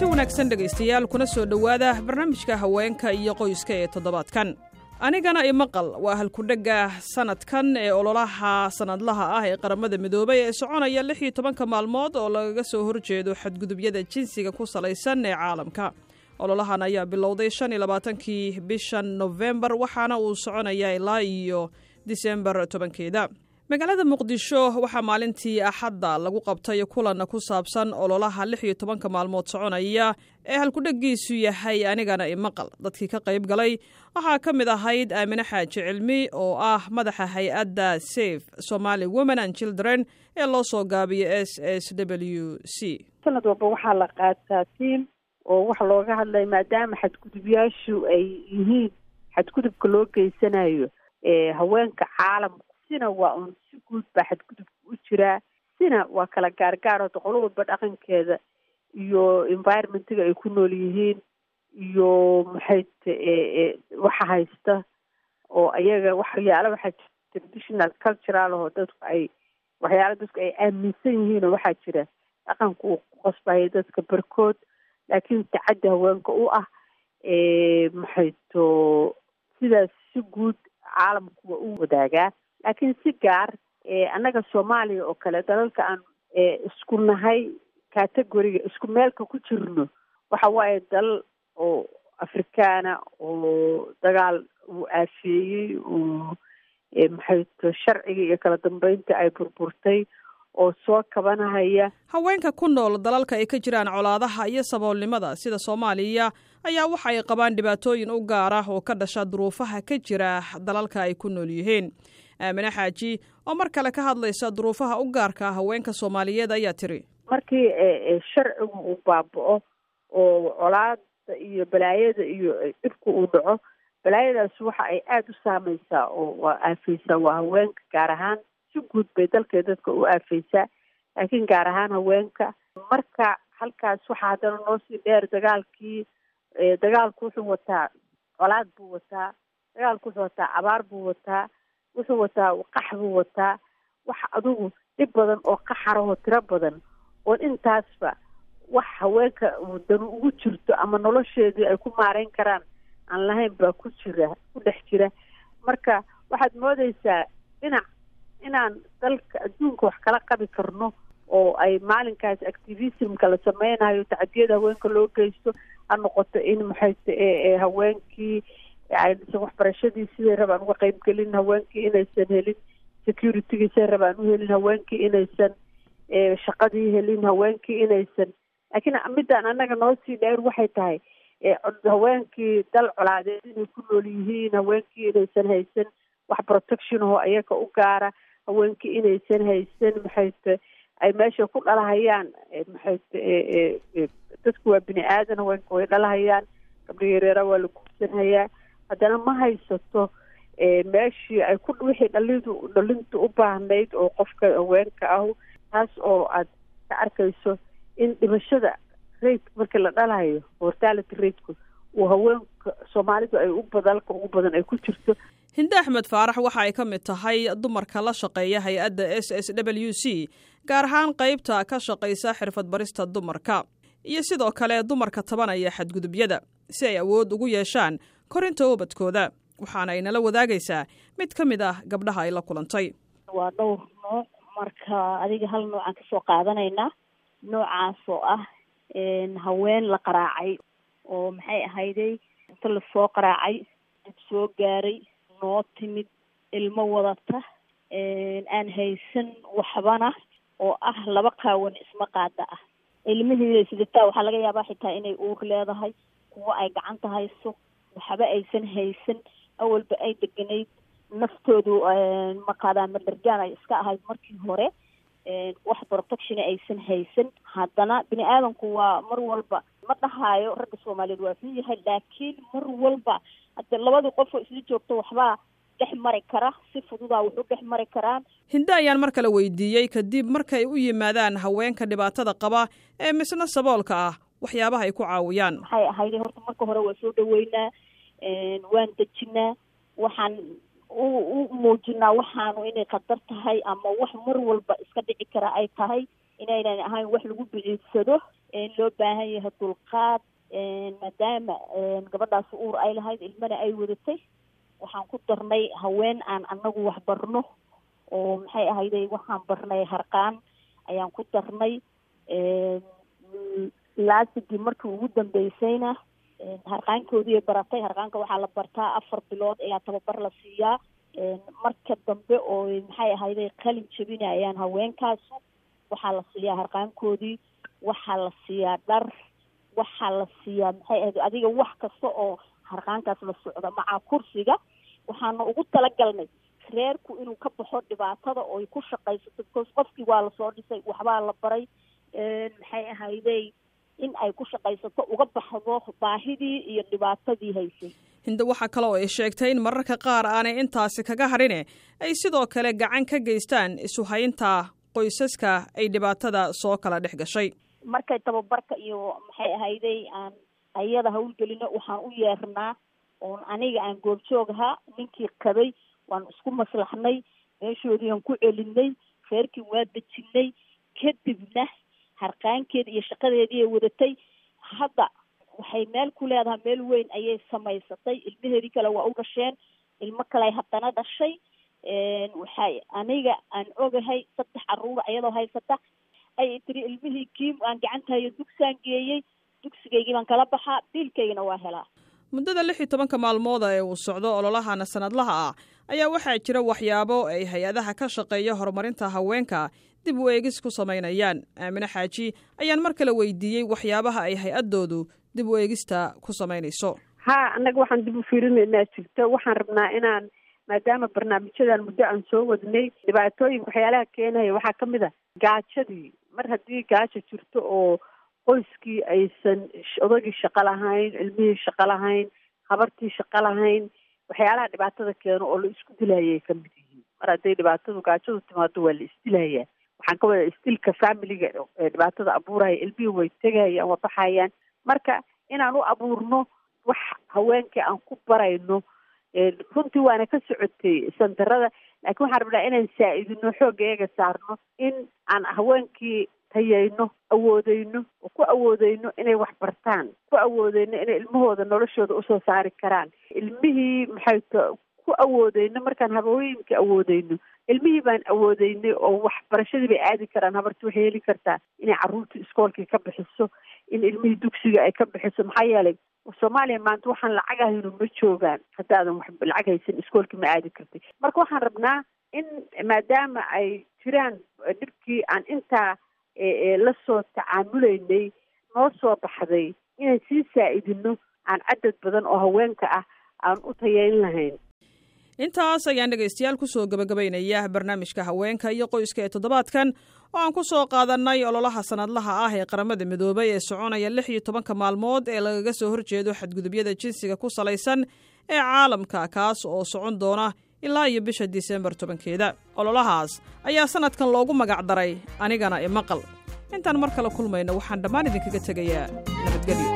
kulanti wanaagsan dhegaystayaal kuna soo dhowaada barnaamijka haweenka iyo qoyska ee toddobaadkan. Anigana imaqal waa halkudhegga sanadkan ee ololaha sanadlaha ah ee qaramada midoobay ee soconaya lix iyo tobanka maalmood oo lagaga soo horjeedo xadgudubyada jinsiga ku salaysan ee caalamka. Ololahan ayaa bilowday shan iyo labaatankii bishan nofembar waxaana uu soconayaa ilaa iyo disembar tobankeeda magaalada muqdisho waxaa maalintii axadda lagu qabtay kulan ku saabsan ololaha lix iyo tobanka maalmood soconaya ee halkudheggiisu yahay anigana imaqal dadkii ka qayb galay waxaa ka mid ahayd aamine xaaji cilmi oo ah madaxa hay'adda safe somaali women and children ee loo soo gaabiyo s s w c. Sanad walba waxaa la qaataa tiim oo waxa looga hadlaya maadaama xadgudubyaashu ay yihiin xadgudubka loo geysanayo haweenka caalamka sina waa un si guud baa xadgudubka u jiraa sina waa kala gaargaar oo qolo walba dhaqankeeda iyo environmentiga ay ku nool yihiin iyo maxay waxa haysta oo ayaga waxyaala waxaa jira traditional cultural oo dadku ay waxyaala dadku ay aaminsan yihiin oo waxaa jira dhaqanka uu ku qasbayo dadka barkood. Laakiin tacaddi haweenka u ah maxayto sidaas si guud caalamku waa u wadaagaa laakiin si gaar annaga soomaaliya oo kale dalalka aan isku nahay categoriga isku meelka ku jirno waxa waaye dalal oo afrikaana oo dagaal uu aafeeyey oo maxayto sharciga iyo kala dambeynta ay burburtay oo soo kabanahaya haweenka ku nool dalalka ay ka jiraan colaadaha iyo saboolnimada sida soomaaliya ayaa waxa ay qabaan dhibaatooyin u gaar ah oo ka dhasha duruufaha ka jira dalalka ay ku nool yihiin. Aamine xaaji oo mar kale ka hadlaysa duruufaha u gaarka ah haweenka soomaaliyeed ayaa tiri. Markii sharcigu uu baaba-o oo colaada iyo balaayada iyo dhibka uu dhaco balaayadaas waxa ay aada u saameysaa oo waa aafeysaa waa haweenka gaar ahaan guud bay dalka dadka u aafeysaa laakiin gaar ahaan haweenka. Marka halkaas waxaa haddana noo sii dheer dagaalkii dagaalku wuxuu wataa colaad buu wataa dagaalku wuxuu wataa abaar buu wataa wuxuu wataa qax buu wataa. Wax adugu dhib badan oo qaxarahoo tiro badan oo intaasba wax haweenka danu ugu jirto ama nolosheedii ay ku maareyn karaan aan lahayn baa ku jira ku dhex jira. Marka waxaad moodeysaa dhinac inaan dalka adduunka wax kala qabi karno oo ay maalinkaas activismka la sameynayo tacadiyada haweenka loo geysto ha noqoto in maxayta haweenkii aysan waxbarashadii siday rabaan uga qeybgelin haweenkii inaysan helin security-gii siday rabaan u helin haweenkii inaysan shaqadii helin haweenkii inaysan. Laakiin midaan annaga noo sii dheer waxay tahay haweenkii dal colaadeed inay ku nool yihiin haweenkii inaysan haysan wax protection oo ayaga u gaara haweenkii inaysan haysan maxayte ay meesha ku dhalahayaan maxayte dadku waa bini aadan haweenka way dhalahayaan gabdha yareera waa la guursanhayaa. Haddana ma haysato meeshii ay ku wixii dhalidu dhalinta u baahnayd oo qofka haweenka ahu taas oo aad ka arkayso in dhimashada rate markii la dhalayo mortality rateku uu haweenka soomaalidu ay u badalka ugu badan ay ku jirto. Hinde axmed faarax waxa ay ka mid tahay dumarka la shaqeeya hay'adda s s w c gaar ahaan qaybta ka shaqaysa xirfad barista dumarka iyo sidoo kale dumarka tabanaya xadgudubyada si ay awood ugu yeeshaan korinta ubadkooda waxaana ay nala wadaagaysaa mid ka mid ah gabdhaha ay la kulantay. Waa dhowr nooc marka adiga hal noocaan ka soo qaadanaynaa. Noocaas oo ah haween la qaraacay oo maxay ahayday inta la soo qaraacay dib soo gaaray noo timid ilmo wadata aan haysan waxbana oo ah laba qaawan isma qaada ah. Ilmihii sidataa waxaa laga yaabaa xitaa inay uur leedahay kuwo ay gacanta hayso waxba aysan haysan awalba ay deganayd naftoodu maqaadaan madargaan ay iska ahayd markii hore wax protection aysan haysan. Haddana bini aadamku waa mar walba ma dhahaayo ragga soomaaliyeed waa xun yahay laakiin mar walba hadde labadii qof oo isla joogto waxbaa dhex mari kara si fududaa wuxu dhex mari karaan. Hinde ayaan mar kale weydiiyey kadib markay u yimaadaan haweenka dhibaatada qaba ee misna saboolka ah waxyaabaha ay ku caawiyaan. Maxay ahayde horta marka hore waa soo dhaweynaa waan dejinaa waxaan u u muujinaa waxaanu inay khatar tahay ama wax mar walba iska dhici kara ay tahay inaynan ahayn wax lagu biciidsado loo baahan yahay dulqaad maadaama gabadhaas uur ay lahayd ilmana ay wadatay. Waxaan ku darnay haween aan anagu wax barno oo maxay ahayday waxaan barnay harqaan. Ayaan ku darnay laasigii markii ugu dambeysayna harqaankoodii baratay. Harqaanka waxaa la bartaa afar bilood ayaa tababar la siiyaa. Marka dambe oo maxay ahayday qalin jabinayaan haweenkaasu waxaa la siiyaa harqaankoodii waxaa la siiyaa dhar waxaa la siiyaa maxay ahayd adiga wax kasta oo harqaankaas la socda macaa kursiga waxaana ugu talagalnay reerku inuu ka baxo dhibaatada oo ay ku shaqaysato because qofkii waa la soo dhisay waxbaa la baray maxay ahayday in ay ku shaqaysato uga baxdo baahidii iyo dhibaatadii haysay. Hinde waxaa kale oo ay sheegtay in mararka qaar aanay intaasi kaga hadhine ay sidoo kale gacan ka geystaan isuhaynta qoysaska ay dhibaatada soo kala dhex gashay markay tababarka iyo maxay ahayday aan ayada hawlgelino waxaan u yeernaa oon aniga aan goobjoog ahaa ninkii qabay waan isku maslaxnay meeshoodii aan ku celinay reerkii waa dejinay kadibna harqaankeeda iyo shaqadeedii ay wadatay. Hadda waxay meel ku leedahay meel weyn ayay samaysatay ilmaheedii kale waa u dhasheen ilmo kale haddana dhashay. Waxay aniga aan ogahay saddex caruura iyadoo haysata ay tiri ilmihii kiim aan gacantahayo dugsaan geeyey dugsigaygii baan kala baxaa biilkaygana waa helaa. Muddada lix iyo tobanka maalmooda ee uu socdo ololahana sanadlaha ah ayaa waxaa jira waxyaabo ay hay'adaha ka shaqeeya horumarinta haweenka dib u eegis ku samaynayaan. Aamine xaaji ayaan mar kale weydiiyey waxyaabaha ay hay'addoodu dib u eegista ku samaynayso. Ha annaga waxaan dib u fiirinaynaa jirto. Waxaan rabnaa inaan maadaama barnaamijyadan muddo aan soo wadnay dhibaatooyinka waxyaalaha keenaya waxaa ka mid a gaajadii mar haddii gaajo jirto oo qoyskii aysan odagii shaqo lahayn ilmihii shaqo lahayn habartii shaqo lahayn waxyaalaha dhibaatada keeno oo la isku dilaayay ka mid yihiin. Mar hadday dhibaatadu gaajadu timaado waa la isdilayaa waxaan ka wada isdilka familiga ee dhibaatada abuuraya ilmihii way tegayaan waa baxayaan. Marka inaan u abuurno wax haweenkii aan ku barayno runtii waana ka socotay sandarada laakiin waxaan rabnaa inaan saa-idino xoogga eega saarno in aan haweenkii tayayno awoodeyno oo ku awoodeyno inay wax bartaan ku awoodeyno inay ilmahooda noloshooda u soo saari karaan. Ilmihii maxay ku awoodeyno markaan habooyinka awoodeyno? Ilmihii baan awoodeynay oo waxbarashadii bay aadi karaan habarti waxay heli kartaa. Inay carruurtii iskoolkii ka bixiso in ilmihii dugsiga ay ka bixiso maxaa yeelay soomaaliya maanta waxaan lacag ahayno ma joogaan. Haddaadan wax lacag haysan iskoolkii ma aadi kartay. Marka waxaan rabnaa in maadaama ay jiraan dhibkii aan intaa la soo tacaamulaynay noo soo baxday inaan sii saa-idino aan cadad badan oo haweenka ah aan u tayeyn lahayn intaas ayaan dhegaystayaal ku soo gabagabaynaya barnaamijka haweenka iyo qoyska ee toddobaadkan oo aan ku soo qaadannay ololaha sanadlaha ah ee qaramada midoobay ee soconaya lix iyo tobanka maalmood ee lagaga soo horjeedo xadgudubyada jinsiga ku salaysan ee caalamka kaas oo socon doona ilaa iyo bisha disembar tobankeeda. Ololahaas ayaa sannadkan loogu magac daray anigana imaqal intaan mar kale kulmayno waxaan dhammaan idinkaga tegayaa nabadgelyo